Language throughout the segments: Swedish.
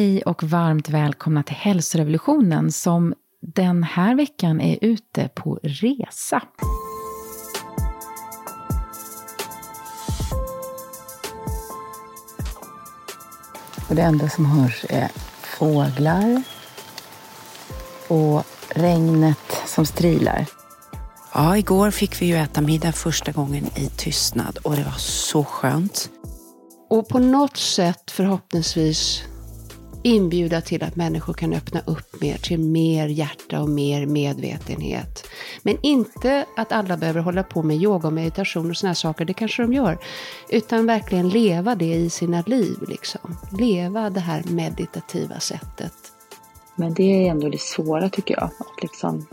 Hej och varmt välkomna till hälsorevolutionen som den här veckan är ute på resa. Och det enda som hörs är fåglar och regnet som strilar. Ja, igår fick vi ju äta middag första gången i tystnad och det var så skönt. Och på något sätt förhoppningsvis inbjuda till att människor kan öppna upp mer till mer hjärta och mer medvetenhet. Men inte att alla behöver hålla på med yoga och meditation och sådana saker, det kanske de gör. Utan verkligen leva det i sina liv, liksom. Leva det här meditativa sättet. Men det är ändå det svåra tycker jag, att liksom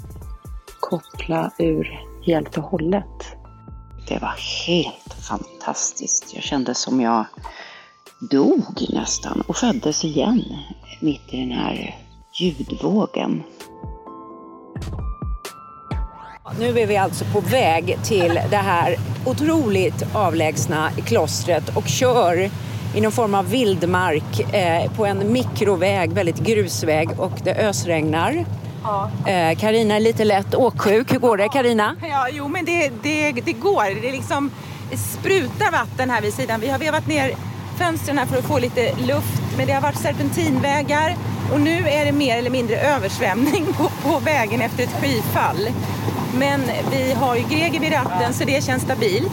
koppla ur helt och hållet. Det var helt fantastiskt. Jag kände som jag dog nästan och föddes igen mitt i den här ljudvågen. Nu är vi alltså på väg till det här otroligt avlägsna klostret och kör i någon form av vildmark eh, på en mikroväg, väldigt grusväg och det ösregnar. Karina är lite lätt åksjuk. Hur går det Karina? Ja, jo men det, det, det går. Det liksom sprutar vatten här vid sidan. Vi har vevat ner fönstren här för att få lite luft. Men det har varit serpentinvägar och nu är det mer eller mindre översvämning på, på vägen efter ett skyfall. Men vi har ju Greger vid ratten så det känns stabilt.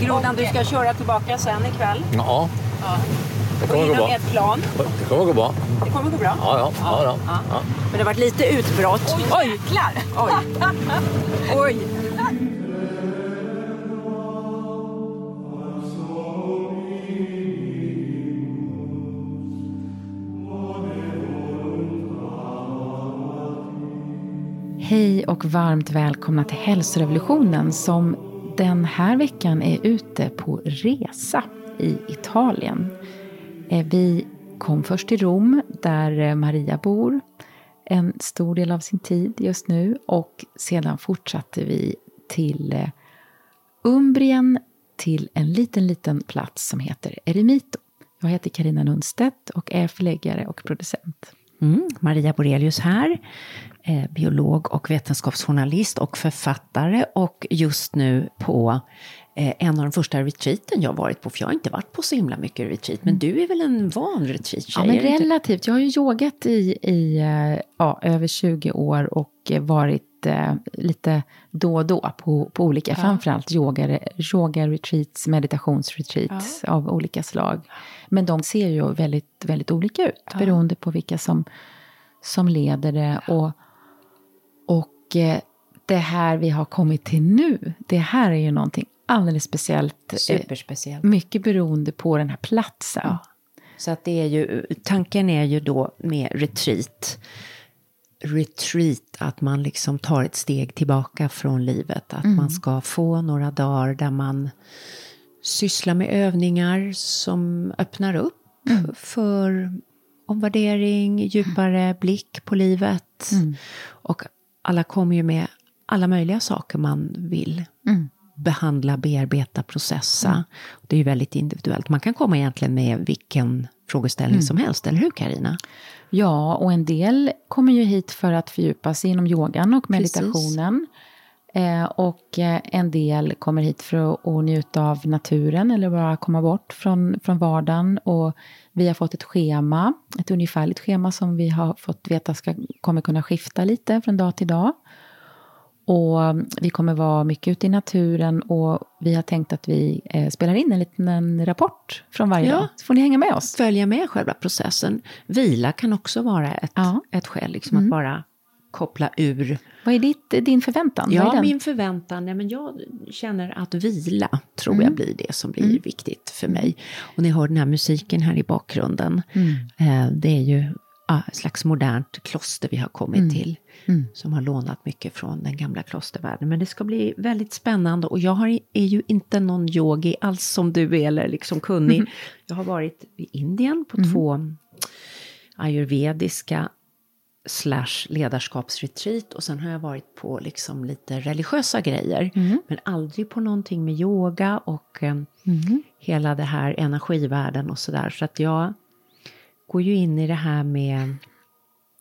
Grodan, du ska köra tillbaka sen ikväll. Ja, det kommer gå bra. ett plan. Det kommer gå bra. Det kommer gå bra. Ja, ja, ja, ja. Ja. ja. Men det har varit lite utbrott. Oj! Jäklar! Oj! Oj! Hej och varmt välkomna till hälsorevolutionen som den här veckan är ute på resa i Italien. Eh, vi kom först till Rom där eh, Maria bor en stor del av sin tid just nu och sedan fortsatte vi till eh, Umbrien till en liten, liten plats som heter Eremito. Jag heter Karina Nunstedt och är förläggare och producent. Mm, Maria Borelius här, eh, biolog och vetenskapsjournalist och författare och just nu på eh, en av de första retreaten jag varit på, för jag har inte varit på så himla mycket retreat, men du är väl en van retreat-tjej? Ja, men relativt. Jag har ju yogat i, i eh, ja, över 20 år och eh, varit eh, lite då och då på, på olika, framförallt yoga, yoga retreats, meditationsretreats av olika slag. Men de ser ju väldigt, väldigt olika ut beroende på vilka som, som leder det. Och, och eh, det här vi har kommit till nu, det här är ju någonting alldeles speciellt. eh, Superspeciellt. Mycket beroende på den här platsen. Så att det är ju, tanken är ju då med retreat, retreat, att man liksom tar ett steg tillbaka från livet. Att man ska få några dagar där man sysslar med övningar som öppnar upp för omvärdering, djupare blick på livet. Och alla kommer ju med alla möjliga saker man vill behandla, bearbeta, processa. Det är ju väldigt individuellt. Man kan komma egentligen med vilken frågeställning som helst, eller hur Karina? Ja, och en del kommer ju hit för att fördjupa sig inom yogan och meditationen. Eh, och eh, en del kommer hit för att, att njuta av naturen eller bara komma bort från, från vardagen. Och vi har fått ett schema, ett ungefärligt schema som vi har fått veta ska, kommer kunna skifta lite från dag till dag. Och mm, vi kommer vara mycket ute i naturen och vi har tänkt att vi eh, spelar in en liten rapport från varje Ja. dag. Så får ni hänga med oss. Följa med själva processen. Vila kan också vara ett, Ja. ett skäl, liksom att bara koppla ur. Vad är ditt, din förväntan? Ja, min förväntan, nej, men jag känner att vila tror jag blir det som blir viktigt för mig. Och ni hör den här musiken här i bakgrunden. Eh, det är ju slags modernt kloster vi har kommit till. Som har lånat mycket från den gamla klostervärlden. Men det ska bli väldigt spännande. Och jag har, är ju inte någon yogi alls som du är, eller liksom kunnig. Jag har varit i Indien på två ayurvediska slash ledarskapsretreat och sen har jag varit på liksom lite religiösa grejer. Men aldrig på någonting med yoga och eh, hela det här energivärlden och sådär. Så att jag går ju in i det här med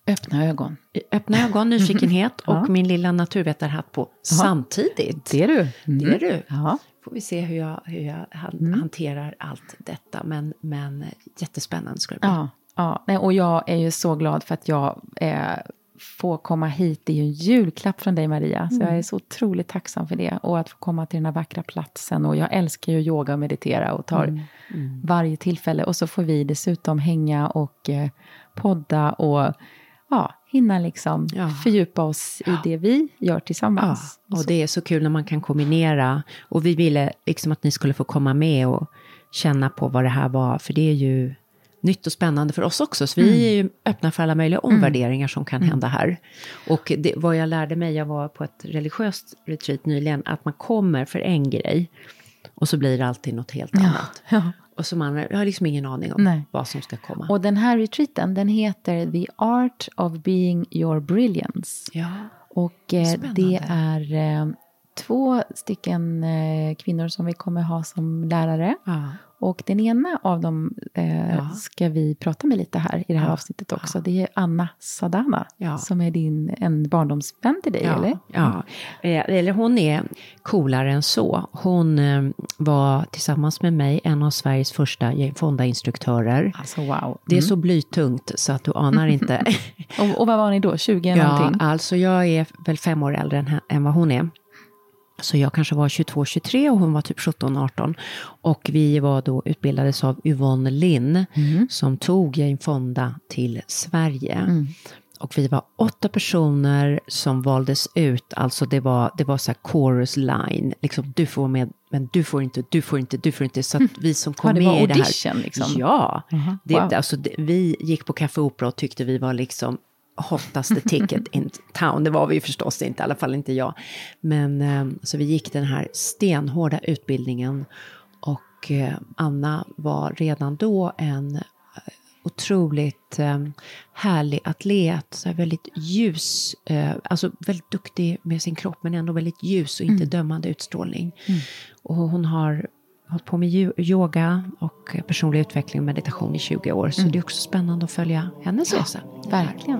Öppna ögon. öppna ögon, nyfikenhet Ja. och min lilla naturvetarhatt på samtidigt. Det är du. Det är du. Ja. Får vi se hur jag, hur jag han, Mm. hanterar allt detta. Men, men jättespännande ska det bli. Ja, ja. Nej, och jag är ju så glad för att jag eh, får komma hit. Det är ju en julklapp från dig Maria. Så jag är så otroligt tacksam för det. Och att få komma till den här vackra platsen. Och jag älskar ju yoga och meditera och tar varje tillfälle. Och så får vi dessutom hänga och eh, podda och ja, hinna liksom Ja. fördjupa oss i det vi gör Ja, tillsammans. och det är så kul när man kan kombinera. Och vi ville liksom att ni skulle få komma med och känna på vad det här var. För det är ju nytt och spännande för oss också. Så vi är ju öppna för alla möjliga omvärderingar som kan hända här. Och det, vad jag lärde mig, jag var på ett religiöst retreat nyligen, att man kommer för en grej. Och så blir det alltid något helt annat. Ja. Och så man jag har liksom ingen aning om Nej. vad som ska komma. Och den här retreaten, den heter The Art of Being Your Brilliance. ja. Och eh, det är eh, två stycken eh, kvinnor som vi kommer ha som lärare. Ja. Och den ena av dem eh, Ja. ska vi prata med lite här i det här Ja. avsnittet också. Det är Anna Sadana, Ja. som är din, en barndomsvän till dig, Ja, eller? ja. Eh, eller hon är coolare än så. Hon eh, var tillsammans med mig en av Sveriges första fondainstruktörer. Alltså wow. Det är så blytungt så att du anar inte. Och, och vad var ni då? 20 ja, någonting? alltså jag är väl fem år äldre än, än vad hon är. Så jag kanske var 22, 23 och hon var typ 17, 18. Och vi var då utbildades av Yvonne Linn som tog Jane Fonda till Sverige. Och vi var åtta personer som valdes ut, alltså det var, det var så här chorus line, liksom du får vara med, men du får inte, du får inte, du får inte, så att vi som kom Ja, det med var i det här. liksom. Ja, Jaha, det, wow. alltså, det, vi gick på Café Opera och tyckte vi var liksom hottaste ticket in town. Det var vi ju förstås inte, i alla fall inte jag. Men eh, så vi gick den här stenhårda utbildningen och eh, Anna var redan då en eh, otroligt härlig atlet, så väldigt ljus, alltså väldigt duktig med sin kropp men ändå väldigt ljus och inte dömande utstrålning. Och hon har hållit på med yoga och personlig utveckling och meditation i 20 år. Så det är också spännande att följa hennes resa. Verkligen.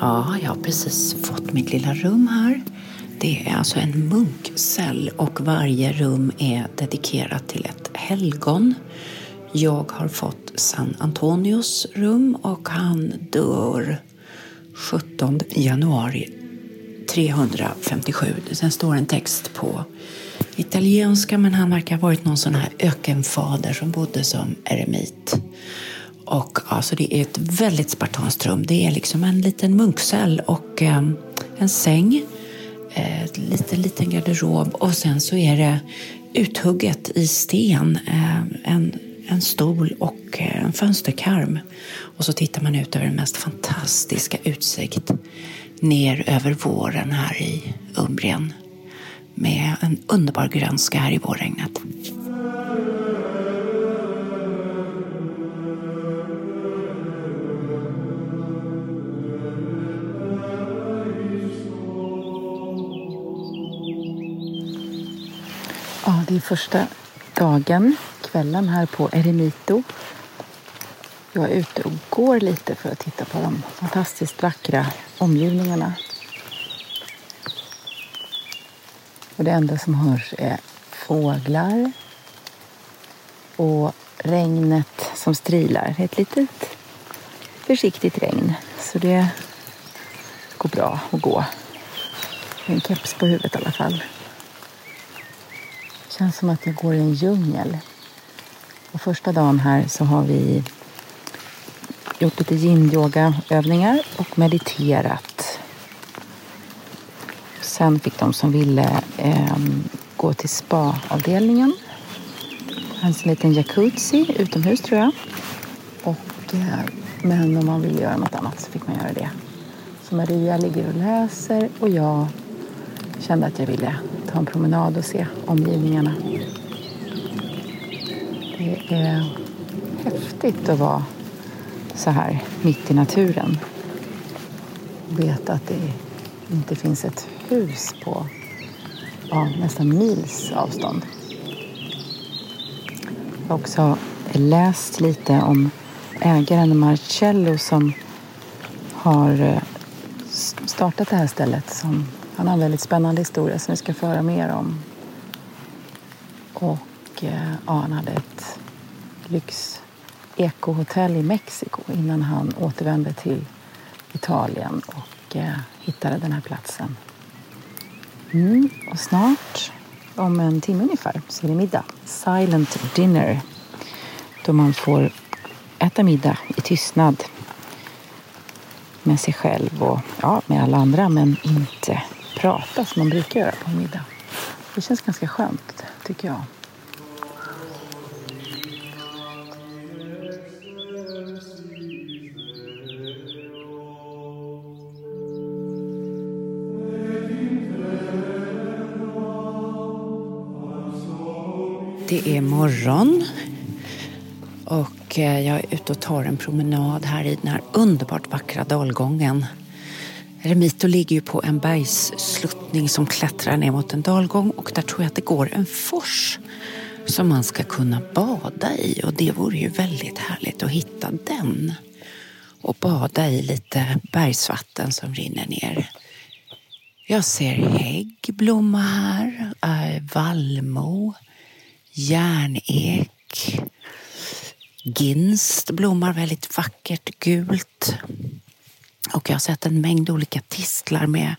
Ja, jag har precis fått mitt lilla rum här. Det är alltså en munkcell och varje rum är dedikerat till ett helgon. Jag har fått San Antonios rum och han dör 17 januari 357. Sen står en text på italienska men han verkar ha varit någon sån här ökenfader som bodde som eremit. Och alltså det är ett väldigt spartanskt rum. Det är liksom en liten munkcell och eh, en säng. eh, liten, liten garderob och sen så är det uthugget i sten eh, en, en stol och eh, en fönsterkarm. Och så tittar man ut över den mest fantastiska utsikt ner över våren här i Umbrien med en underbar grönska här i vårregnet. Det är första dagen, kvällen här på Eremito. Jag är ute och går lite för att titta på de fantastiskt vackra omgivningarna. Och det enda som hörs är fåglar och regnet som strilar. Det är ett litet försiktigt regn, så det går bra att gå. Med en keps på huvudet i alla fall. Det känns som att jag går i en djungel. Och första dagen här så har vi gjort lite yin-yoga-övningar och mediterat. Sen fick de som ville eh, gå till spa-avdelningen. Det fanns en liten jacuzzi utomhus tror jag. Och, eh, men om man ville göra något annat så fick man göra det. Så Maria ligger och läser och jag kände att jag ville ta en promenad och se omgivningarna. Det är häftigt att vara så här mitt i naturen. Veta att det inte finns ett hus på ja, nästan mils avstånd. Jag har också läst lite om ägaren Marcello som har eh, startat det här stället. Som, han har en väldigt spännande historia som vi ska föra mer om. Och eh, ja, han hade ett lyx ekohotell i Mexiko innan han återvände till Italien och eh, hittade den här platsen. Mm, och snart, om en timme ungefär, så är det middag. Silent dinner. Då man får äta middag i tystnad med sig själv och ja, med alla andra men inte prata som man brukar göra på en middag. Det känns ganska skönt, tycker jag. Det är morgon och eh, jag är ute och tar en promenad här i den här underbart vackra dalgången. Remito ligger ju på en bergssluttning som klättrar ner mot en dalgång och där tror jag att det går en fors som man ska kunna bada i och det vore ju väldigt härligt att hitta den och bada i lite bergsvatten som rinner ner. Jag ser hägg blomma här, eh, vallmo, järnek, ginst blommar väldigt vackert gult. Och jag har sett en mängd olika tistlar med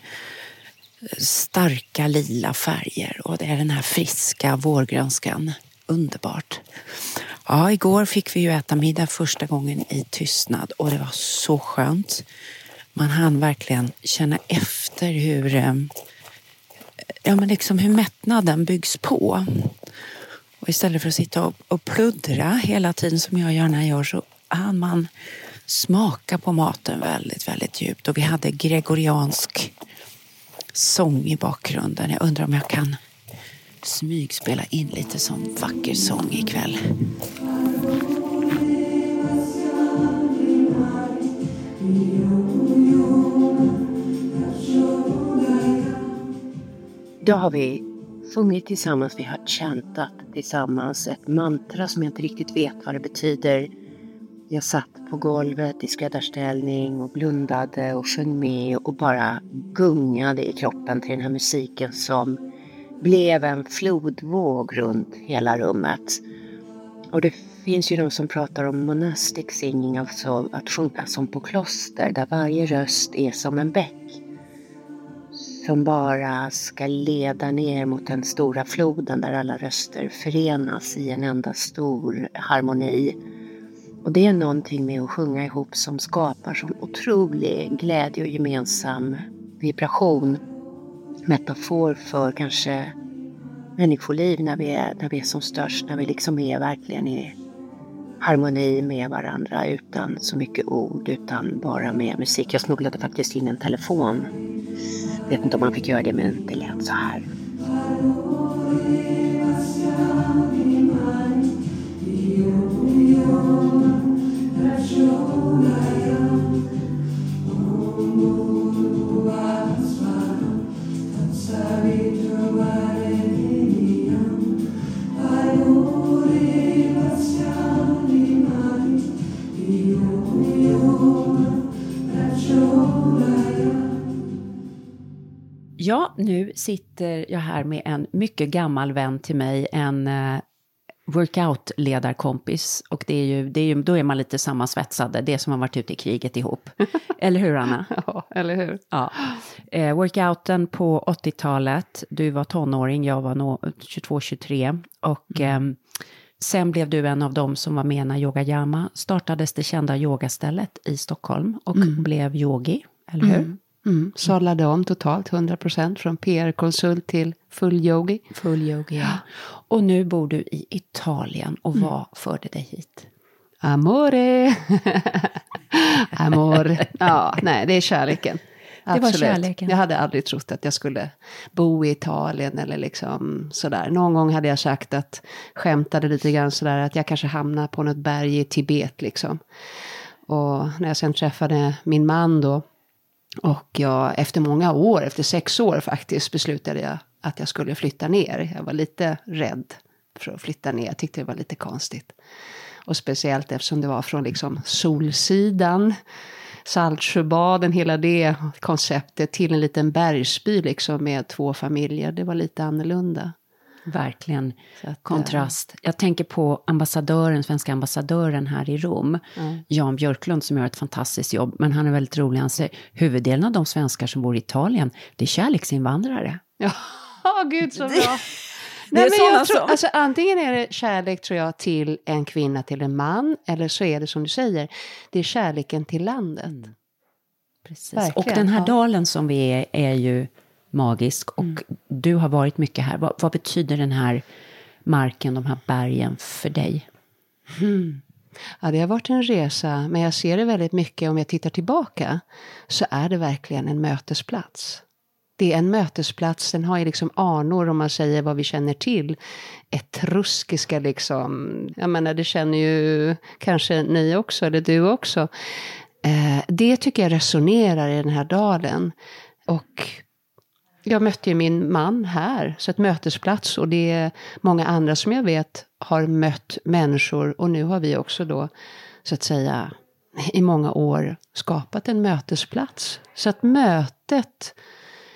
starka lila färger och det är den här friska vårgrönskan. Underbart. Ja, igår fick vi ju äta middag första gången i tystnad och det var så skönt. Man hann verkligen känna efter hur, eh, ja, men liksom hur mättnaden byggs på. Och istället för att sitta och, och pluddra hela tiden som jag gärna gör så hann man smaka på maten väldigt, väldigt djupt. Och vi hade gregoriansk sång i bakgrunden. Jag undrar om jag kan smygspela in lite sån vacker sång ikväll. Då har vi sjungit tillsammans, vi har chantat tillsammans ett mantra som jag inte riktigt vet vad det betyder. Jag satt på golvet i skräddarställning och blundade och sjöng med och bara gungade i kroppen till den här musiken som blev en flodvåg runt hela rummet. Och det finns ju de som pratar om monastic singing, alltså att sjunga som på kloster, där varje röst är som en bäck som bara ska leda ner mot den stora floden där alla röster förenas i en enda stor harmoni. Och det är någonting med att sjunga ihop som skapar sån otrolig glädje och gemensam vibration. metafor för kanske människoliv när vi är, när vi är som störst, när vi liksom är verkligen i harmoni med varandra utan så mycket ord, utan bara med musik. Jag smugglade faktiskt in en telefon. Jag Vet inte om man fick göra det, men det lät så här. Ja, nu sitter jag här med en mycket gammal vän till mig, en uh, workout-ledarkompis. Och det är ju, det är ju, då är man lite sammansvetsade, det som har varit ute i kriget ihop. eller hur, Anna? Ja, eller hur? Ja. Eh, workouten på 80-talet, du var tonåring, jag var no 22-23. Och eh, sen blev du en av dem som var med när Yoga Yama startades det kända yogastället i Stockholm och mm. blev yogi, eller hur? Mm. Mm. Sadlade om totalt 100% från PR-konsult till full yogi. Full yogi, ja. Och nu bor du i Italien och mm. vad förde dig hit? Amore! Amor. Ja, nej, det är kärleken. Det var kärleken. Jag hade aldrig trott att jag skulle bo i Italien eller liksom sådär. Någon gång hade jag sagt att, skämtade lite grann sådär, att jag kanske hamnar på något berg i Tibet liksom. Och när jag sen träffade min man då, och jag, efter många år, efter sex år faktiskt, beslutade jag att jag skulle flytta ner. Jag var lite rädd för att flytta ner, jag tyckte det var lite konstigt. Och speciellt eftersom det var från liksom Solsidan, Saltsjöbaden, hela det konceptet till en liten bergsby liksom med två familjer. Det var lite annorlunda. Verkligen att, kontrast. Jag tänker på ambassadören, svenska ambassadören här i Rom, mm. Jan Björklund som gör ett fantastiskt jobb, men han är väldigt rolig. Han säger huvuddelen av de svenskar som bor i Italien, det är kärleksinvandrare. Ja, oh, gud så bra. Nej, men jag tror, alltså, antingen är det kärlek tror jag till en kvinna, till en man, eller så är det som du säger, det är kärleken till landet. Mm. Precis. Och den här ja. dalen som vi är, är ju magisk. Och mm. du har varit mycket här. Vad, vad, betyder den här marken, de här bergen för dig? Mm. Ja, det har varit en resa, men jag ser det väldigt mycket om jag tittar tillbaka. Så är det verkligen en mötesplats. Det är en mötesplats, den har ju liksom anor om man säger vad vi känner till. Etruskiska liksom, jag menar det känner ju kanske ni också, eller du också. Eh, det tycker jag resonerar i den här dalen. Och jag mötte ju min man här, så ett mötesplats och det är många andra som jag vet har mött människor och nu har vi också då så att säga i många år skapat en mötesplats. Så att mötet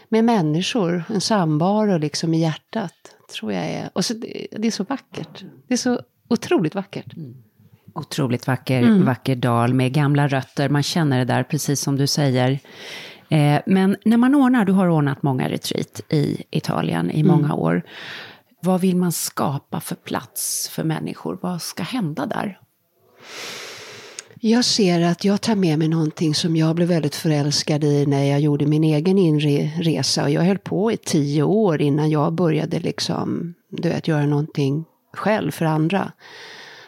med människor, en samvaro liksom i hjärtat, tror jag är, och så, det är så vackert. Det är så otroligt vackert. Mm. Otroligt vacker, mm. vacker dal med gamla rötter, man känner det där precis som du säger. Eh, men när man ordnar, du har ordnat många retreat i Italien i många mm. år. Vad vill man skapa för plats för människor? Vad ska hända där? Jag ser att jag tar med mig någonting som jag blev väldigt förälskad i när jag gjorde min egen inre resa. Och jag höll på i tio år innan jag började liksom, du vet, göra någonting själv för andra.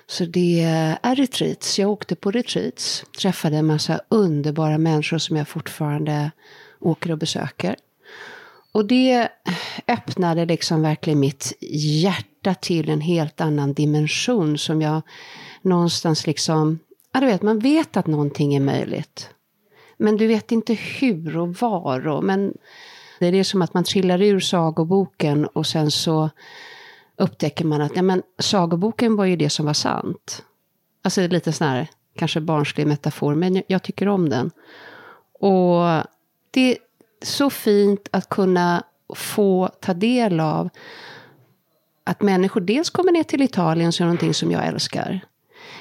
Så det är retreats. Jag åkte på retreats. Träffade en massa underbara människor som jag fortfarande åker och besöker. Och det öppnade liksom verkligen mitt hjärta till en helt annan dimension som jag någonstans liksom, ja du vet, man vet att någonting är möjligt. Men du vet inte hur och var och, men det är som att man trillar ur sagoboken och sen så upptäcker man att ja, men, sagoboken var ju det som var sant. Alltså lite sån här, kanske barnslig metafor, men jag, jag tycker om den. Och det är så fint att kunna få ta del av att människor dels kommer ner till Italien, som är någonting som jag älskar.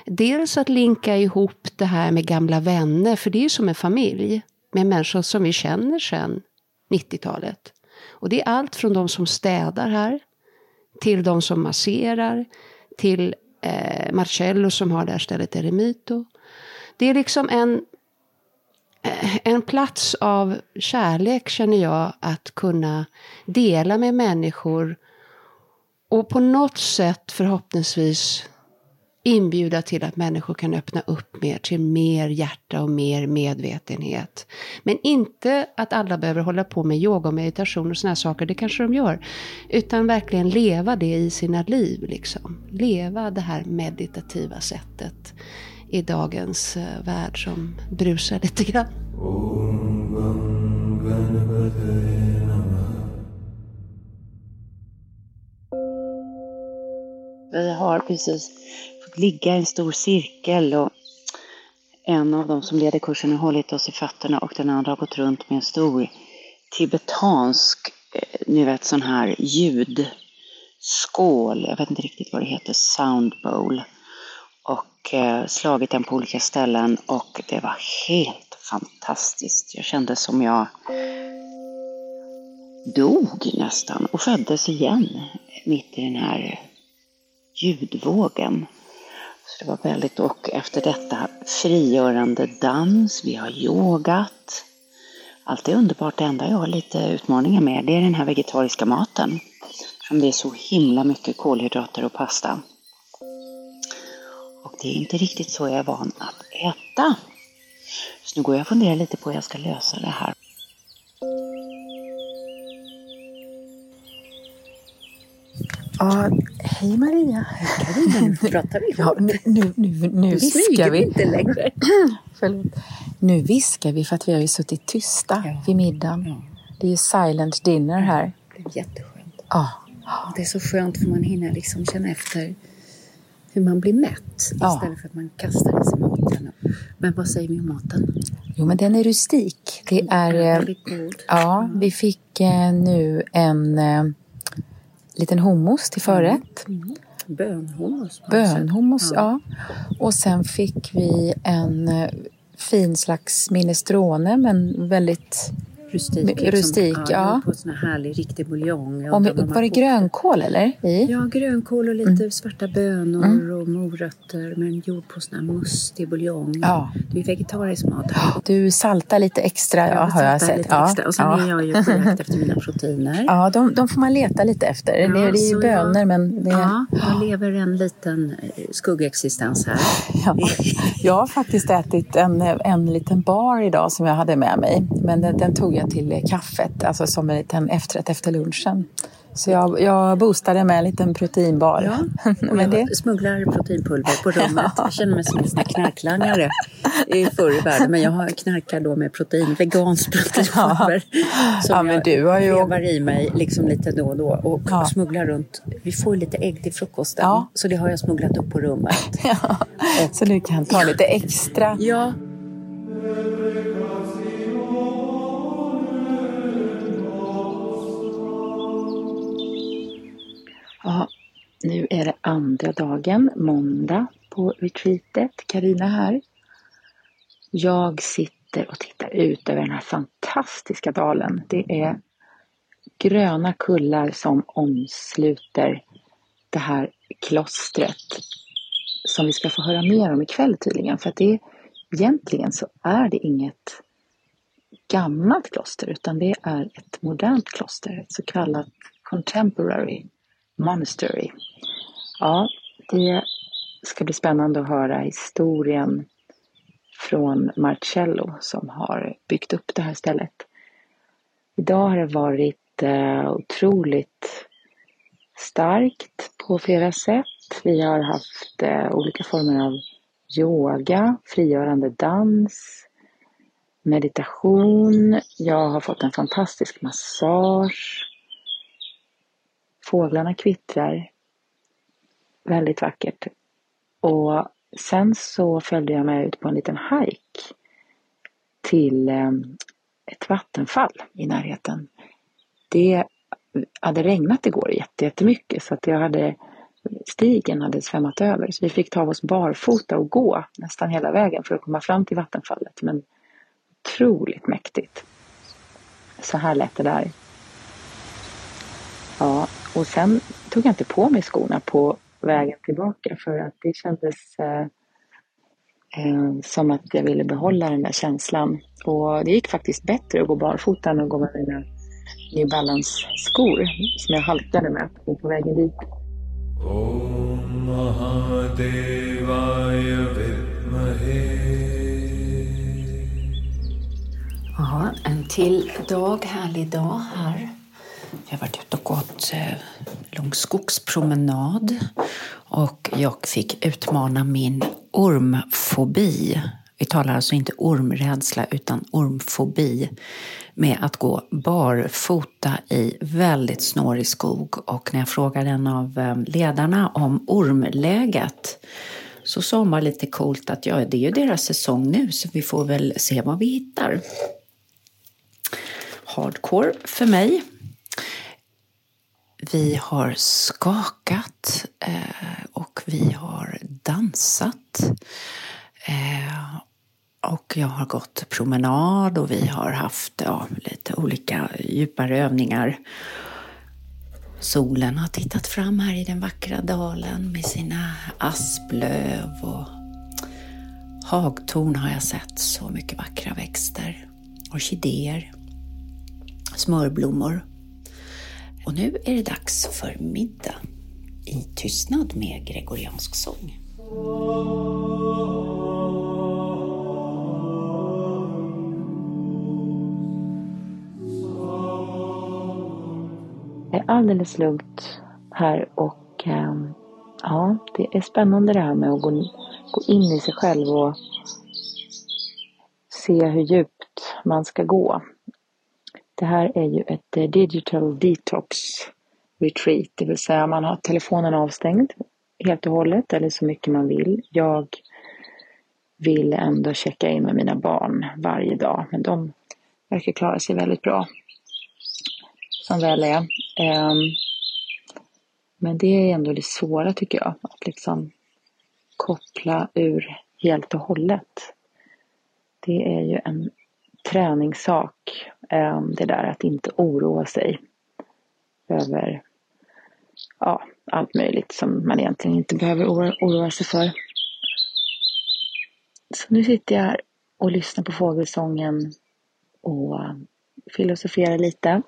Dels att linka ihop det här med gamla vänner, för det är ju som en familj. Med människor som vi känner sedan 90-talet. Och det är allt från de som städar här, till de som masserar, till eh, Marcello som har det här stället Eremito. Det är liksom en, eh, en plats av kärlek känner jag att kunna dela med människor och på något sätt förhoppningsvis inbjuda till att människor kan öppna upp mer till mer hjärta och mer medvetenhet. Men inte att alla behöver hålla på med yoga och meditation och sådana saker, det kanske de gör. Utan verkligen leva det i sina liv, liksom. Leva det här meditativa sättet i dagens eh, värld som brusar lite grann. Vi har precis Typ ligga i en stor cirkel och en av dem som leder kursen har hållit oss i fötterna och den andra har gått runt med en stor tibetansk, eh, ni vet sån här ljudskål, jag vet inte riktigt vad det heter, sound bowl. Och eh, slagit den på olika ställen och det var helt fantastiskt. Jag kände som jag dog nästan och föddes igen mitt i den här ljudvågen. Så det var väldigt, och efter detta frigörande dans, vi har yogat. Allt är underbart, det enda jag har lite utmaningar med det är den här vegetariska maten. Som det är så himla mycket kolhydrater och pasta. Och det är inte riktigt så jag är van att äta. Så nu går jag och funderar lite på hur jag ska lösa det här. Ja, hej Maria. Hej Carina, nu pratar vi ja, nu, nu, nu, nu viskar vi. inte längre. Förlåt. Nu viskar vi för att vi har ju suttit tysta ja. vid middagen. Ja. Det är ju silent dinner här. Det är jätteskönt. Ja. Det är så skönt för man hinner liksom känna efter hur man blir mätt istället för att man kastar i sig maten. Men vad säger vi om maten? Jo, men den är rustik. Det är... eh. Ja, vi fick eh, nu en eh, liten hummus till förrätt. Bönhummus. Bönhummus, ja. Och sen fick vi en eh, fin slags minestrone, men väldigt Rustik. Mi- rustik, ja. På sån här härlig riktig buljong. Och med, var det grönkål eller? I? Ja, grönkål och lite Mm. svarta bönor och morötter men gjord på sån här mustig buljong. Ja. Det är vegetarisk mat. Du saltar lite extra, ja, har jag sett. Lite Ja, extra. Och sen ja. är jag ju på jakt efter mina proteiner. Ja, de, de får man leta lite efter. det, det är ju bönor, jag, men det, Ja, jag lever en liten eh, skuggexistens här. Ja, jag har faktiskt ätit en, en liten bar idag som jag hade med mig. Men den, den tog jag till kaffet, alltså som en liten efterrätt efter lunchen. Så jag, jag boostade med en liten proteinbar. Ja, och det, jag smugglar proteinpulver på rummet. Jag känner mig som en knarklangare i förr i världen. Men jag har knarkar då med protein, veganskt proteinpulver. Som Ja, men jag du har ju- i mig liksom lite då och då. Och Ja. smugglar runt. Vi får lite ägg till frukosten. Ja. Så det har jag smugglat upp på rummet. ja, så du kan ta lite extra. Ja, Ja, nu är det andra dagen, måndag på retreatet. Karina här. Jag sitter och tittar ut över den här fantastiska dalen. Det är gröna kullar som omsluter det här klostret som vi ska få höra mer om ikväll tydligen. För att det är, egentligen så är det inget gammalt kloster utan det är ett modernt kloster, ett så kallat contemporary monastery. Ja, det ska bli spännande att höra historien från Marcello som har byggt upp det här stället. Idag har det varit eh, otroligt starkt på flera sätt. Vi har haft eh, olika former av yoga, frigörande dans, meditation. Jag har fått en fantastisk massage. Fåglarna kvittrar. Väldigt vackert. Och sen så följde jag med ut på en liten hike till ehm, ett vattenfall i närheten. Det hade regnat igår jättemycket så att jag hade stigen hade svämmat över så vi fick ta oss barfota och gå nästan hela vägen för att komma fram till vattenfallet. Men otroligt mäktigt. Så här lät det där. Ja, och sen tog jag inte på mig skorna på vägen tillbaka för att det kändes eh, Eh, som att jag ville behålla den där känslan. Och det gick faktiskt bättre att gå barfota än att gå med mina New Balance-skor som jag halkade med på, på vägen dit. Om Ja, en till dag, härlig dag här. Jag har varit ute och gått eh, lång skogspromenad och jag fick utmana min ormfobi. Vi talar alltså inte ormrädsla utan ormfobi med att gå barfota i väldigt snårig skog. Och när jag frågade en av eh, ledarna om ormläget så sa hon bara lite coolt att ja, det är ju deras säsong nu så vi får väl se vad vi hittar. Hardcore för mig. Vi har skakat eh, och vi har dansat. Eh, och jag har gått promenad och vi har haft ja, lite olika djupare övningar. Solen har tittat fram här i den vackra dalen med sina asplöv och hagtorn har jag sett. Så mycket vackra växter. Orkidéer. Smörblommor. Och nu är det dags för middag i tystnad med gregoriansk sång. Det är alldeles lugnt här och ehm, ja, det är spännande det här med att gå, gå in i sig själv och se hur djupt man ska gå. Det här är ju ett eh, digital detox retreat, det vill säga man har telefonen avstängd helt och hållet eller så mycket man vill. Jag vill ändå checka in med mina barn varje dag, men de verkar klara sig väldigt bra. Som väl är. Ehm, men det är ändå det svåra tycker jag, att liksom koppla ur helt och hållet. Det är ju en träningssak, ehm, det där att inte oroa sig över ja, allt möjligt som man egentligen inte behöver oroa sig för. Så nu sitter jag här och lyssnar på fågelsången och ehm, filosoferar lite.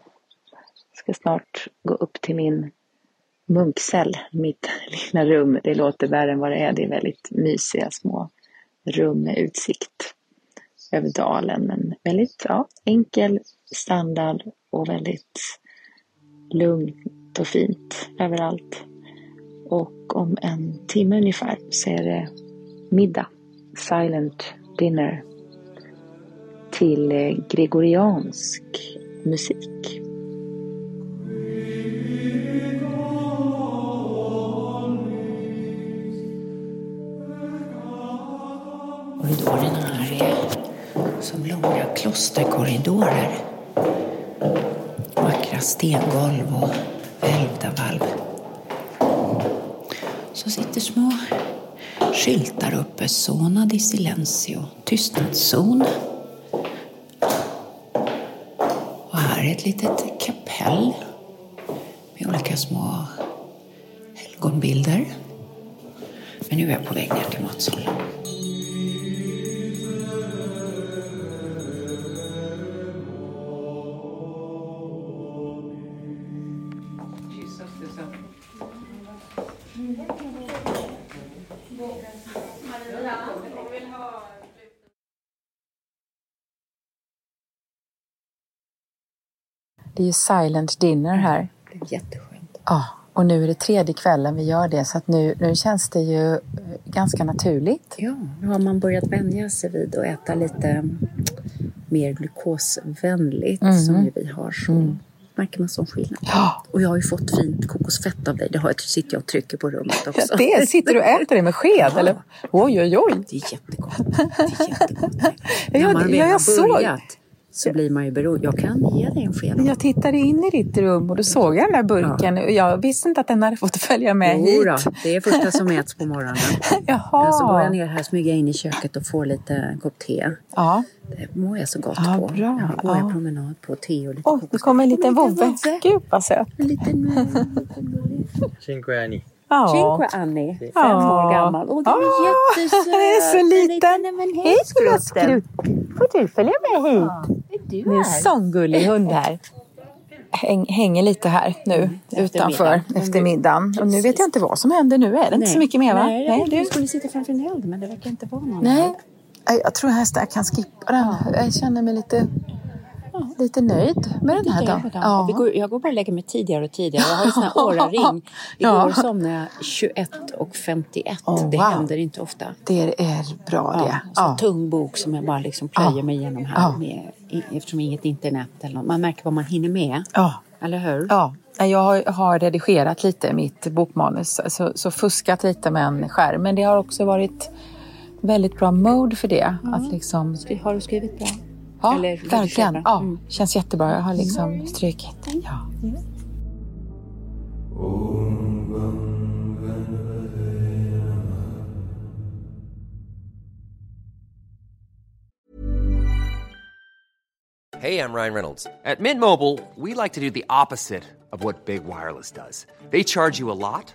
Ska snart gå upp till min munkcell, mitt lilla rum. Det låter värre än vad det är. Det är väldigt mysiga små rum med utsikt över dalen. Men väldigt ja, enkel standard och väldigt lugnt och fint överallt. Och om en timme ungefär så är det middag, silent dinner, till eh, gregoriansk musik. Korridorerna här det som långa klosterkorridorer. Vackra stengolv och välvda valv. Så sitter små skyltar uppe. Zona di silencio, tystnadszon. Och här är ett litet kapell med olika små helgonbilder. Men nu är jag på väg ner till matsalen. Det är ju silent dinner här. Det är jätteskönt. Ja, och nu är det tredje kvällen vi gör det så att nu, nu känns det ju eh, ganska naturligt. Ja, nu har man börjat vänja sig vid att äta lite mer glukosvänligt Mm. som vi har så Mm. märker man sån skillnad. Ja. Och jag har ju fått fint kokosfett av dig. Det har jag, sitter jag och trycker på rummet också. Det sitter du och äter det med sked Ja. eller? Oj, oj, oj. Det är jättegott. Det är jättegott. Ja, När man det- väl ja, jag har såg. Så blir man ju beroende. Jag kan ge dig en sked. Jag tittade in i ditt rum och då såg jag den där burken. och Jag visste inte att den hade fått följa med hit. Jodå, det är första som äts på morgonen. Jaha. Så går jag ner här, smyger in i köket och får lite en kopp te. Ja. Det mår jag så gott Ja, på. bra. Jag går en Ja. promenad på te och lite Oj, det kokosfett. kommer en liten vovve. Gud vad söt. En liten... 5 anni. Ja. Cinque Annie, fem Ja. år gammal. Åh, den är Ah, jättesöt. den är så liten. Nej, men Hej, skrutten. skrutt. Får du följa med hit? Du Det är en sån gullig hund här. Häng, hänger lite här nu utanför middagen. efter middagen. Och nu vet jag inte vad som händer nu. Är det inte så mycket mer va? Nej, jag tänkte du? skulle sitta framför en eld men det verkar inte vara någon. Nej. Nej, Jag tror hästen jag kan skippa den. Jag känner mig lite, lite nöjd med den här dagen. Vi går, jag går bara och lägger mig tidigare och tidigare. Jag har en sån här åraring. Igår Ja. somnade jag 21 och 51. Oh, det wow. händer inte ofta. Det är bra Ja, det. Ja. tung bok som jag bara liksom plöjer Ja. mig igenom här. Ja. Med, eftersom inget internet eller något. Man märker vad man hinner med. Ja. Eller hur? Ja, jag har, redigerat lite mitt bokmanus, så, så fuskat lite med en skärm. Men det har också varit väldigt bra mode för det. Att liksom, Har du skrivit bra? Ja, Eller verkligen. Ja, Mm. känns jättebra. Jag har liksom strykit. Ja. Hey, I'm Ryan Reynolds. At Mint Mobile, we like to do the opposite of what Big Wireless does. They charge you a lot,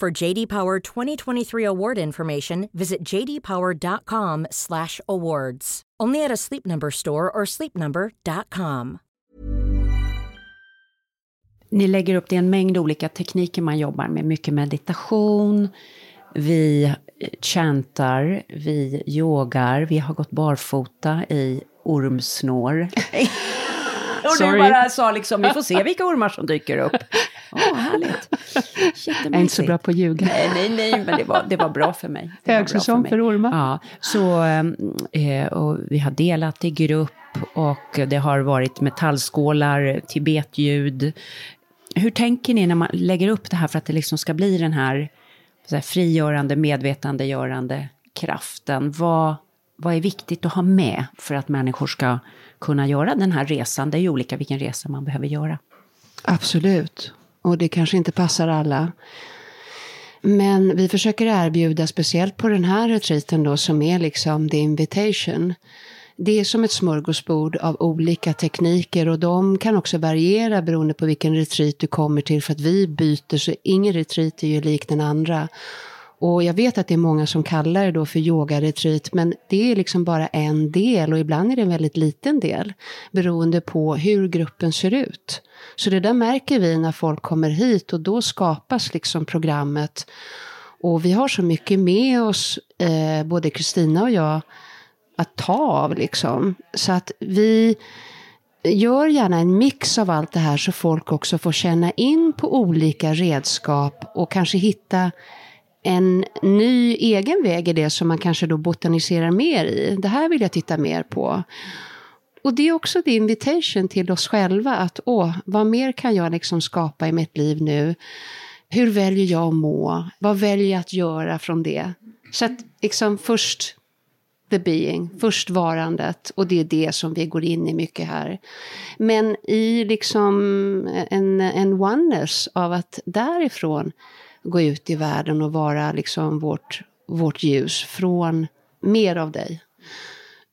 For JD Power 2023 award information, visit jdpower.com/awards. Only at a Sleep Number store or sleepnumber.com. Ni lägger upp det en mängd olika tekniker man jobbar med. Mycket meditation, vi eh, chantar, vi yogar, vi har gått barfota i ormsnår. Och du Sorry. bara sa liksom, vi får se vilka ormar som dyker upp. Åh, härligt. Jag är inte så bra på att ljuga. Nej, nej, nej, men det var, det var bra för mig. Högsäsong mig. för ormar. Ja, så eh, och vi har delat i grupp och det har varit metallskålar, Tibetljud. Hur tänker ni när man lägger upp det här för att det liksom ska bli den här, så här frigörande, medvetandegörande kraften? Vad, vad är viktigt att ha med för att människor ska kunna göra den här resan? Det är ju olika vilken resa man behöver göra. Absolut. Och det kanske inte passar alla. Men vi försöker erbjuda, speciellt på den här retreaten då, som är liksom the invitation. Det är som ett smörgåsbord av olika tekniker och de kan också variera beroende på vilken retreat du kommer till för att vi byter så ingen retreat är ju lik den andra. Och jag vet att det är många som kallar det då för yogaretreat men det är liksom bara en del och ibland är det en väldigt liten del beroende på hur gruppen ser ut. Så det där märker vi när folk kommer hit och då skapas liksom programmet. Och vi har så mycket med oss, eh, både Kristina och jag, att ta av liksom. Så att vi gör gärna en mix av allt det här så folk också får känna in på olika redskap och kanske hitta en ny egen väg i det som man kanske då botaniserar mer i. Det här vill jag titta mer på. Och det är också the invitation till oss själva att åh, vad mer kan jag liksom skapa i mitt liv nu? Hur väljer jag att må? Vad väljer jag att göra från det? Så att liksom först the being, först varandet och det är det som vi går in i mycket här. Men i liksom en, en oneness av att därifrån gå ut i världen och vara liksom vårt, vårt ljus från mer av dig.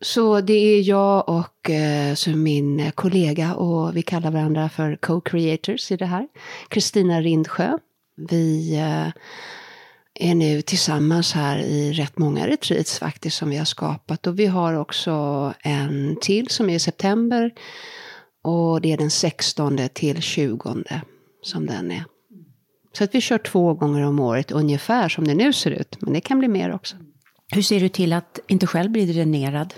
Så det är jag och eh, så min kollega och vi kallar varandra för co-creators i det här. Kristina Rindsjö. Vi eh, är nu tillsammans här i rätt många retreats faktiskt som vi har skapat. Och vi har också en till som är i september. Och det är den 16 till 20 som den är. Så att vi kör två gånger om året ungefär som det nu ser ut. Men det kan bli mer också. Hur ser du till att inte själv bli dränerad?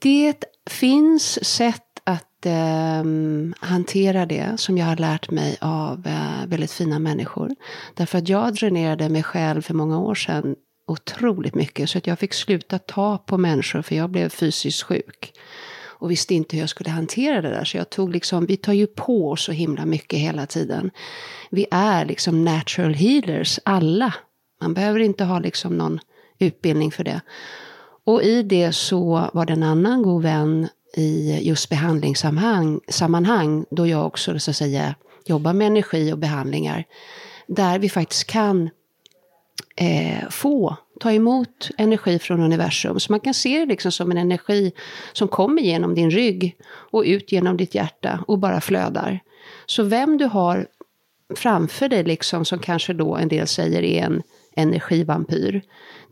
Det finns sätt att eh, hantera det som jag har lärt mig av eh, väldigt fina människor. Därför att jag dränerade mig själv för många år sedan otroligt mycket. Så att jag fick sluta ta på människor för jag blev fysiskt sjuk. Och visste inte hur jag skulle hantera det där. Så jag tog liksom, vi tar ju på oss så himla mycket hela tiden. Vi är liksom natural healers, alla. Man behöver inte ha liksom någon utbildning för det. Och i det så var det en annan god vän i just behandlingssammanhang, då jag också så att säga jobbar med energi och behandlingar, där vi faktiskt kan eh, få ta emot energi från universum. Så man kan se det liksom som en energi som kommer genom din rygg och ut genom ditt hjärta och bara flödar. Så vem du har framför dig, liksom, som kanske då en del säger är en energivampyr.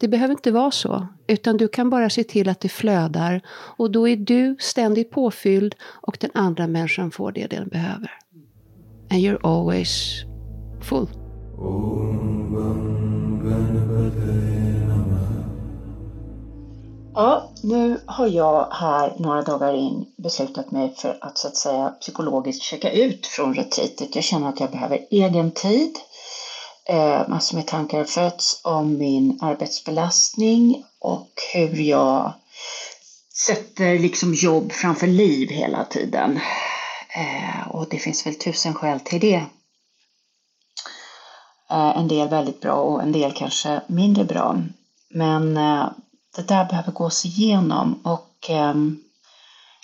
Det behöver inte vara så, utan du kan bara se till att det flödar och då är du ständigt påfylld och den andra människan får det den behöver. And you're always full. Ja, nu har jag här några dagar in beslutat mig för att så att säga psykologiskt checka ut från retreatet. Jag känner att jag behöver egen tid. Eh, massor med tankar har fötts om min arbetsbelastning och hur jag sätter liksom jobb framför liv hela tiden. Eh, och det finns väl tusen skäl till det. Eh, en del väldigt bra och en del kanske mindre bra. Men eh, det där behöver gås igenom och ehm,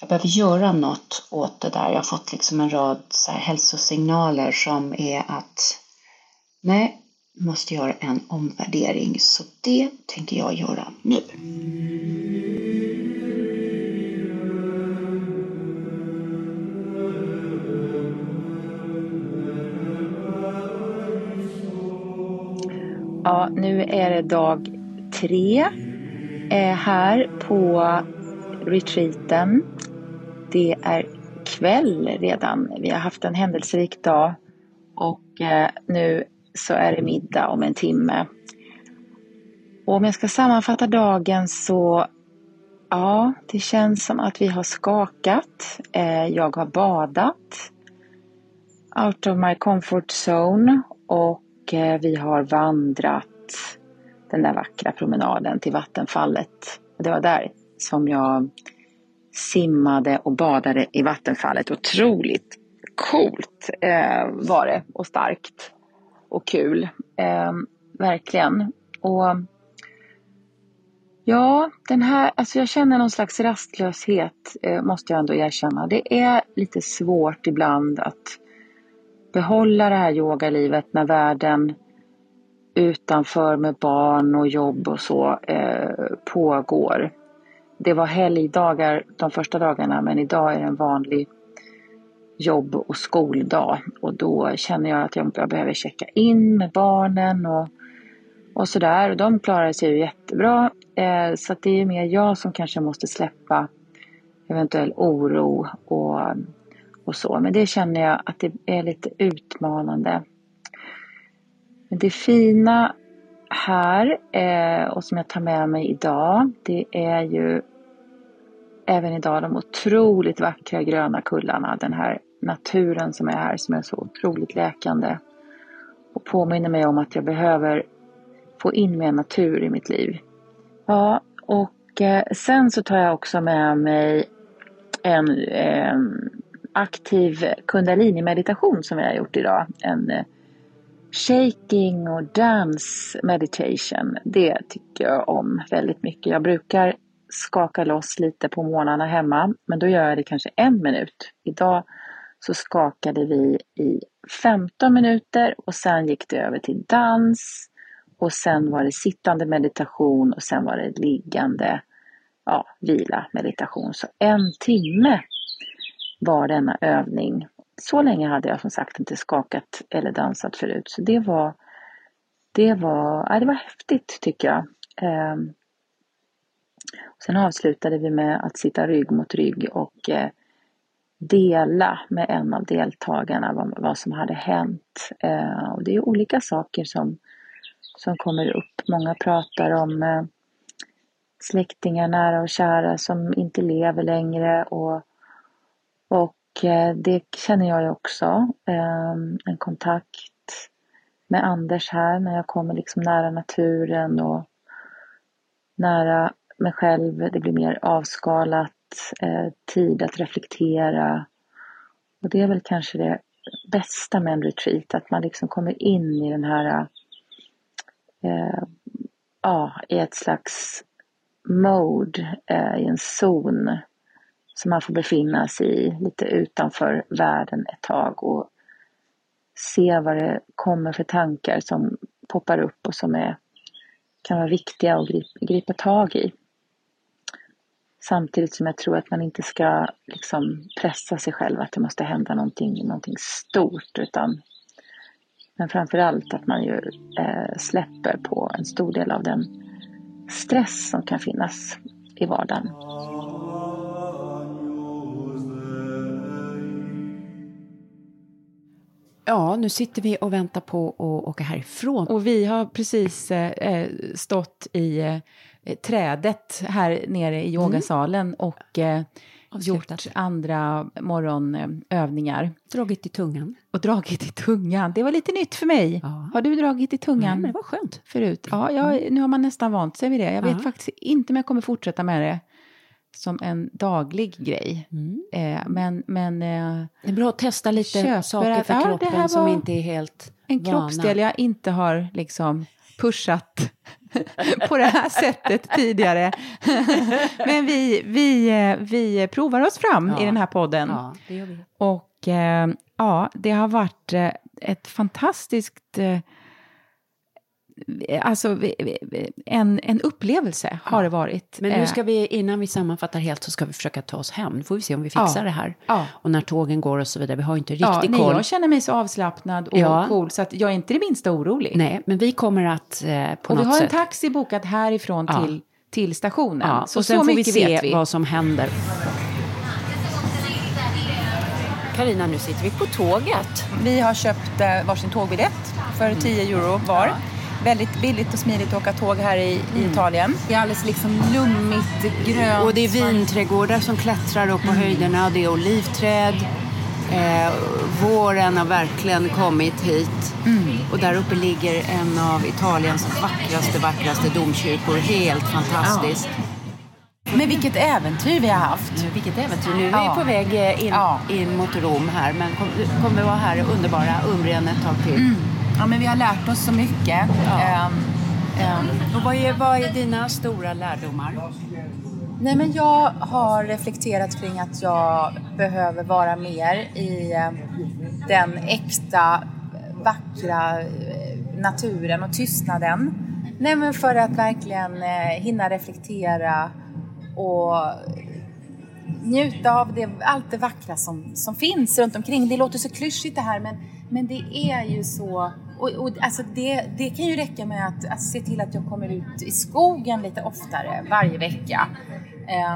jag behöver göra något åt det där. Jag har fått liksom en rad så här hälsosignaler som är att nej, måste göra en omvärdering. Så det tänker jag göra nu. Ja, nu är det dag tre eh, här på retreaten. Det är kväll redan. Vi har haft en händelserik dag och eh, nu så är det middag om en timme. Och om jag ska sammanfatta dagen så ja, det känns som att vi har skakat. Eh, jag har badat out of my comfort zone och vi har vandrat den där vackra promenaden till vattenfallet. Det var där som jag simmade och badade i vattenfallet. Otroligt coolt eh, var det och starkt och kul. Eh, verkligen. Och ja, den här, alltså jag känner någon slags rastlöshet eh, måste jag ändå erkänna. Det är lite svårt ibland att behålla det här yogalivet när världen utanför med barn och jobb och så eh, pågår. Det var helgdagar de första dagarna men idag är det en vanlig jobb och skoldag och då känner jag att jag, behöver checka in med barnen och, och sådär. De klarar sig ju jättebra eh, så det är mer jag som kanske måste släppa eventuell oro och, och så. Men det känner jag att det är lite utmanande. Men det fina här eh, och som jag tar med mig idag det är ju även idag de otroligt vackra gröna kullarna. Den här naturen som är här som är så otroligt läkande. Och påminner mig om att jag behöver få in mer natur i mitt liv. Ja, och eh, sen så tar jag också med mig en en aktiv kundalini-meditation som vi har gjort idag. En eh, shaking och dance meditation. Det tycker jag om väldigt mycket. Jag brukar skaka loss lite på morgnarna hemma, men då gör jag det kanske en minut. Idag så skakade vi i 15 minuter och sen gick det över till dans och sen var det sittande meditation och sen var det liggande ja, vila, meditation. Så en timme var denna övning. Så länge hade jag som sagt inte skakat eller dansat förut. Så det var, det var, ja, det var häftigt tycker jag. Eh, sen avslutade vi med att sitta rygg mot rygg och eh, dela med en av deltagarna vad, vad som hade hänt. Eh, och det är olika saker som, som kommer upp. Många pratar om eh, släktingar, nära och kära som inte lever längre och, och eh, det känner jag ju också. Eh, en kontakt med Anders här när jag kommer liksom nära naturen och nära mig själv. Det blir mer avskalat, eh, tid att reflektera. Och det är väl kanske det bästa med en retreat, att man liksom kommer in i den här, eh, ja, i ett slags mode, eh, i en zon som man får befinna sig i lite utanför världen ett tag och se vad det kommer för tankar som poppar upp och som är, kan vara viktiga att gripa, gripa tag i. Samtidigt som jag tror att man inte ska liksom pressa sig själv att det måste hända någonting, någonting stort utan men framförallt att man ju eh, släpper på en stor del av den stress som kan finnas i vardagen. Ja, nu sitter vi och väntar på att åka härifrån. Och vi har precis eh, stått i eh, trädet här nere i yogasalen mm. och eh, gjort andra morgonövningar. Dragit i tungan. Och dragit i tungan. Det var lite nytt för mig. Ja. Har du dragit i tungan? Ja, men det var skönt. Förut? Ja, jag, nu har man nästan vant sig vid det. Jag vet ja. faktiskt inte om jag kommer fortsätta med det som en daglig grej. Mm. Eh, men, men... Eh, det är bra att testa lite saker för att, kroppen som inte är helt En vana. kroppsdel jag inte har liksom pushat på det här sättet tidigare. Men vi, vi, vi provar oss fram ja. i den här podden. Ja, det gör vi. Och eh, ja, det har varit eh, ett fantastiskt eh, Alltså en, en upplevelse ja. har det varit. Men nu ska vi, innan vi sammanfattar helt, så ska vi försöka ta oss hem. Nu får vi se om vi fixar ja. det här. Ja. Och när tågen går och så vidare. Vi har inte riktigt ja, koll. Nej, jag känner mig så avslappnad och ja. cool så att jag är inte det minsta orolig. Nej, men vi kommer att eh, på och något vi har sätt... en taxi bokat härifrån till, till stationen. Ja. Så och sen så får vi se vi. vad som händer. Karina, nu sitter vi på tåget. Vi har köpt eh, varsin tågbiljett för 10 euro var väldigt billigt och smidigt att åka tåg här i, mm. i Italien. Det är alldeles liksom lummigt, grönt. Och det är vinträdgårdar som klättrar upp på mm. höjderna. Det är olivträd. Eh, våren har verkligen kommit hit. Mm. Och där uppe ligger en av Italiens vackraste, vackraste domkyrkor. Helt fantastiskt. Ja. Men vilket äventyr vi har haft. Nu, vilket äventyr. Nu är vi ja. på väg eh, in, ja. in mot Rom här. Men kommer kom vara här i underbara Umbrien ett tag till. Mm. Ja, men vi har lärt oss så mycket. Ja. Um, um, och vad är, vad är dina stora lärdomar? Nej, men jag har reflekterat kring att jag behöver vara mer i ehm, den äkta, vackra eh, naturen och tystnaden. Nej, men för att verkligen eh, hinna reflektera och njuta av det, allt det vackra som, som finns runt omkring. Det låter så klyschigt det här men, men det är ju så och, och alltså det, det kan ju räcka med att, att se till att jag kommer ut i skogen lite oftare varje vecka.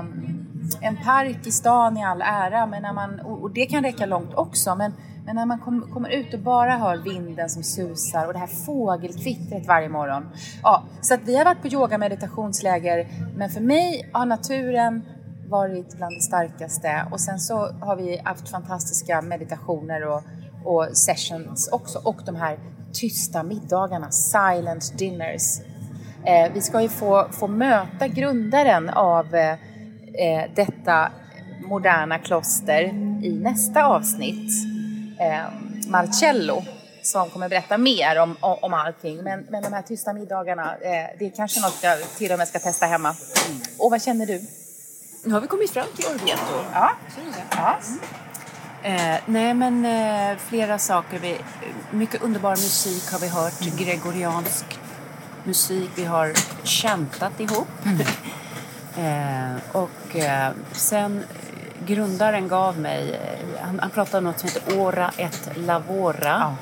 Um, en park i stan i all ära, men när man, och det kan räcka långt också, men, men när man kom, kommer ut och bara hör vinden som susar och det här fågelkvittret varje morgon. Ja, så att vi har varit på yoga meditationsläger, men för mig har naturen varit bland det starkaste och sen så har vi haft fantastiska meditationer och, och sessions också och de här tysta middagarna, silent dinners. Eh, vi ska ju få, få möta grundaren av eh, eh, detta moderna kloster i nästa avsnitt, eh, Marcello, som kommer berätta mer om, om, om allting. Men, men de här tysta middagarna, eh, det är kanske något jag till och med ska testa hemma. Och vad känner du? Nu har vi kommit fram till Orvieto. Ja. ja. Mm. Eh, nej, men eh, flera saker. Vi, mycket underbar musik har vi hört. Gregoriansk musik. Vi har chantat ihop. Mm. Eh, och eh, sen grundaren gav mig, eh, han, han pratade om något som heter Ora et Lavora.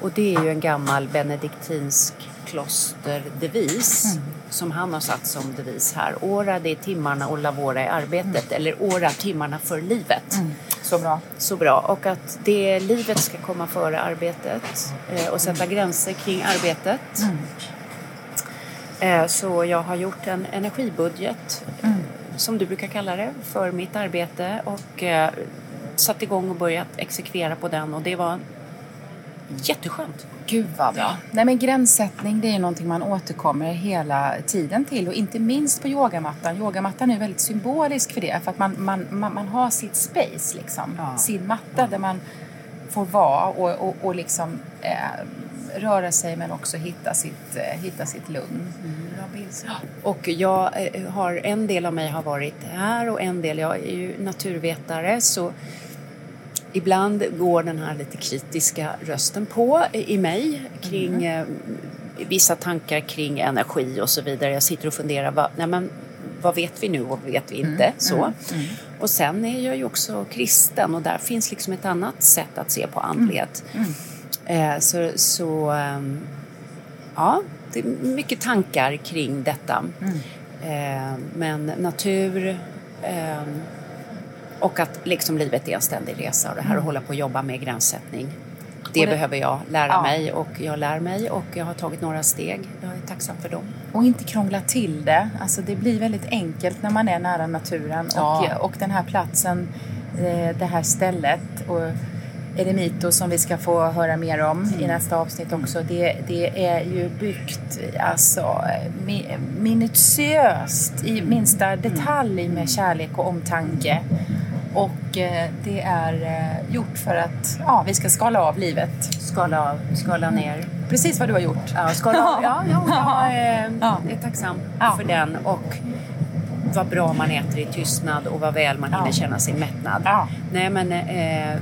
Och det är ju en gammal benediktinsk klosterdevis Mm. Som han har satt som devis här. Ora det är timmarna och lavora är arbetet. Eller ora timmarna för livet. Mm. Så bra. Så bra. Och att det livet ska komma före arbetet eh, och sätta gränser kring arbetet. Mm. Eh, så jag har gjort en energibudget, Mm. som du brukar kalla det, för mitt arbete och eh, satt igång och börjat exekvera på den och det var jätteskönt. Gud vad bra. Nej men gränssättning det är ju någonting man återkommer hela tiden till och inte minst på yogamattan. Yogamattan är väldigt symbolisk för det för att man, man, man, man har sitt space liksom. Sin matta där man får vara och, och, och liksom eh, röra sig men också hitta sitt, eh, hitta sitt lugn. Och jag eh, har, en del av mig har varit här och en del, jag är ju naturvetare så ibland går den här lite kritiska rösten på i mig kring eh, vissa tankar kring energi och så vidare. Jag sitter och funderar, vad, nej men, vad vet vi nu och vad vet vi inte? Mm, så. mm, mm. Och sen är jag ju också kristen och där finns liksom ett annat sätt att se på andlighet. Eh, så så ehm, ja, det är mycket tankar kring detta. Eh, men natur ehm, och att liksom livet är en ständig resa och det här att hålla på och jobba med gränssättning. Det, det- behöver jag lära Ja. mig och jag lär mig och jag har tagit några steg. Jag är tacksam för dem. Och inte krångla till det. Alltså det blir väldigt enkelt när man är nära naturen. Ja. Och, och den här platsen, eh, det här stället och Eremito som vi ska få höra mer om i nästa avsnitt också. Det, det är ju byggt alltså, mi- minutiöst i minsta detalj med kärlek och omtanke. Och eh, det är eh, gjort för att ja, vi ska skala av livet. Skala av, skala ner. Precis vad du har gjort. Ja, skala av. Ja, ja, jag är, Ja. är tacksam för den. Och vad bra man äter i tystnad och vad väl man hinner känna sin mättnad. Nej, men, eh,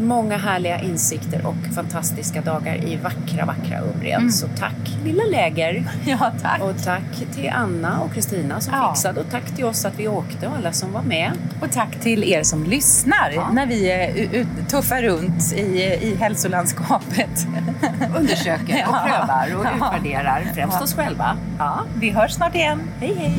många härliga insikter och fantastiska dagar i vackra, vackra Umbrien. Mm. Så tack lilla läger. Ja, tack. Och tack till Anna och Kristina som Ja. fixade och tack till oss att vi åkte och alla som var med. Och tack till er som lyssnar när vi eh, ut, tuffar runt i, i hälsolandskapet. Undersöker och Ja. prövar och Ja. utvärderar främst Ja. oss själva. Ja. Vi hörs snart igen. Hej hej!